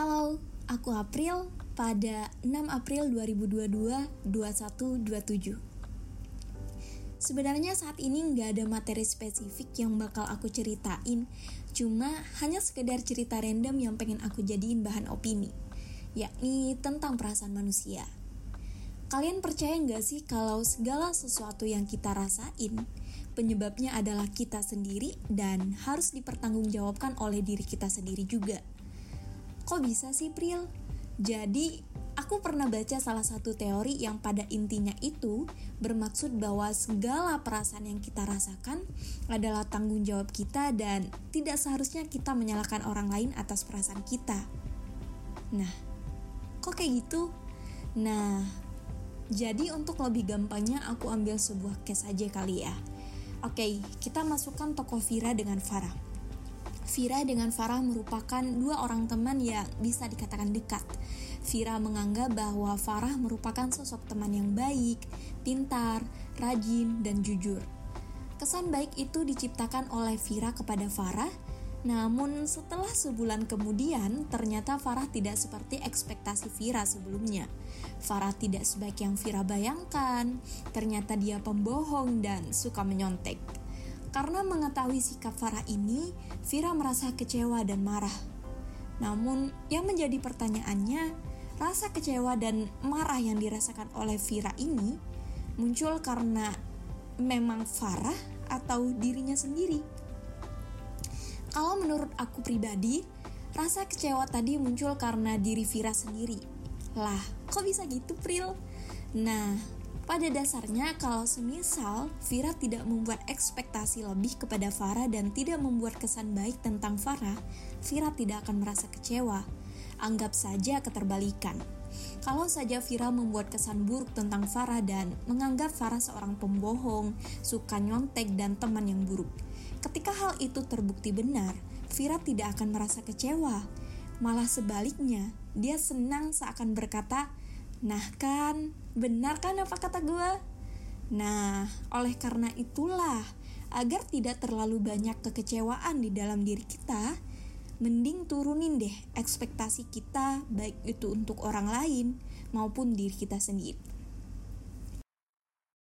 Halo, aku April pada 6 April 2022 2127. Sebenarnya saat ini nggak ada materi spesifik yang bakal aku ceritain, cuma hanya sekedar cerita random yang pengen aku jadiin bahan opini, yakni tentang perasaan manusia. Kalian percaya nggak sih kalau segala sesuatu yang kita rasain, penyebabnya adalah kita sendiri dan harus dipertanggungjawabkan oleh diri kita sendiri juga? Kok bisa sih, Pril? Jadi, aku pernah baca salah satu teori yang pada intinya itu bermaksud bahwa segala perasaan yang kita rasakan adalah tanggung jawab kita dan tidak seharusnya kita menyalahkan orang lain atas perasaan kita. Nah, kok kayak gitu? Nah, jadi untuk lebih gampangnya aku ambil sebuah case aja kali ya. Oke, kita masukkan tokoh Vira dengan Farah. Vira dengan Farah merupakan dua orang teman yang bisa dikatakan dekat. Vira menganggap bahwa Farah merupakan sosok teman yang baik, pintar, rajin, dan jujur. Kesan baik itu diciptakan oleh Vira kepada Farah, namun setelah sebulan kemudian ternyata Farah tidak seperti ekspektasi Vira sebelumnya. Farah tidak sebaik yang Vira bayangkan, ternyata dia pembohong dan suka menyontek. Karena mengetahui sikap Farah ini, Vira merasa kecewa dan marah. Namun, yang menjadi pertanyaannya, rasa kecewa dan marah yang dirasakan oleh Vira ini muncul karena memang Farah atau dirinya sendiri. Kalau menurut aku pribadi, rasa kecewa tadi muncul karena diri Vira sendiri. Lah, kok bisa gitu, Pril? Nah, pada dasarnya, kalau semisal Vira tidak membuat ekspektasi lebih kepada Farah dan tidak membuat kesan baik tentang Farah, Vira tidak akan merasa kecewa. Anggap saja keterbalikan. Kalau saja Vira membuat kesan buruk tentang Farah dan menganggap Farah seorang pembohong, suka nyontek, dan teman yang buruk. Ketika hal itu terbukti benar, Vira tidak akan merasa kecewa. Malah sebaliknya, dia senang seakan berkata, Nah kan, benar kan apa kata gue? Nah, oleh karena itulah, agar tidak terlalu banyak kekecewaan di dalam diri kita, mending turunin deh ekspektasi kita baik itu untuk orang lain maupun diri kita sendiri.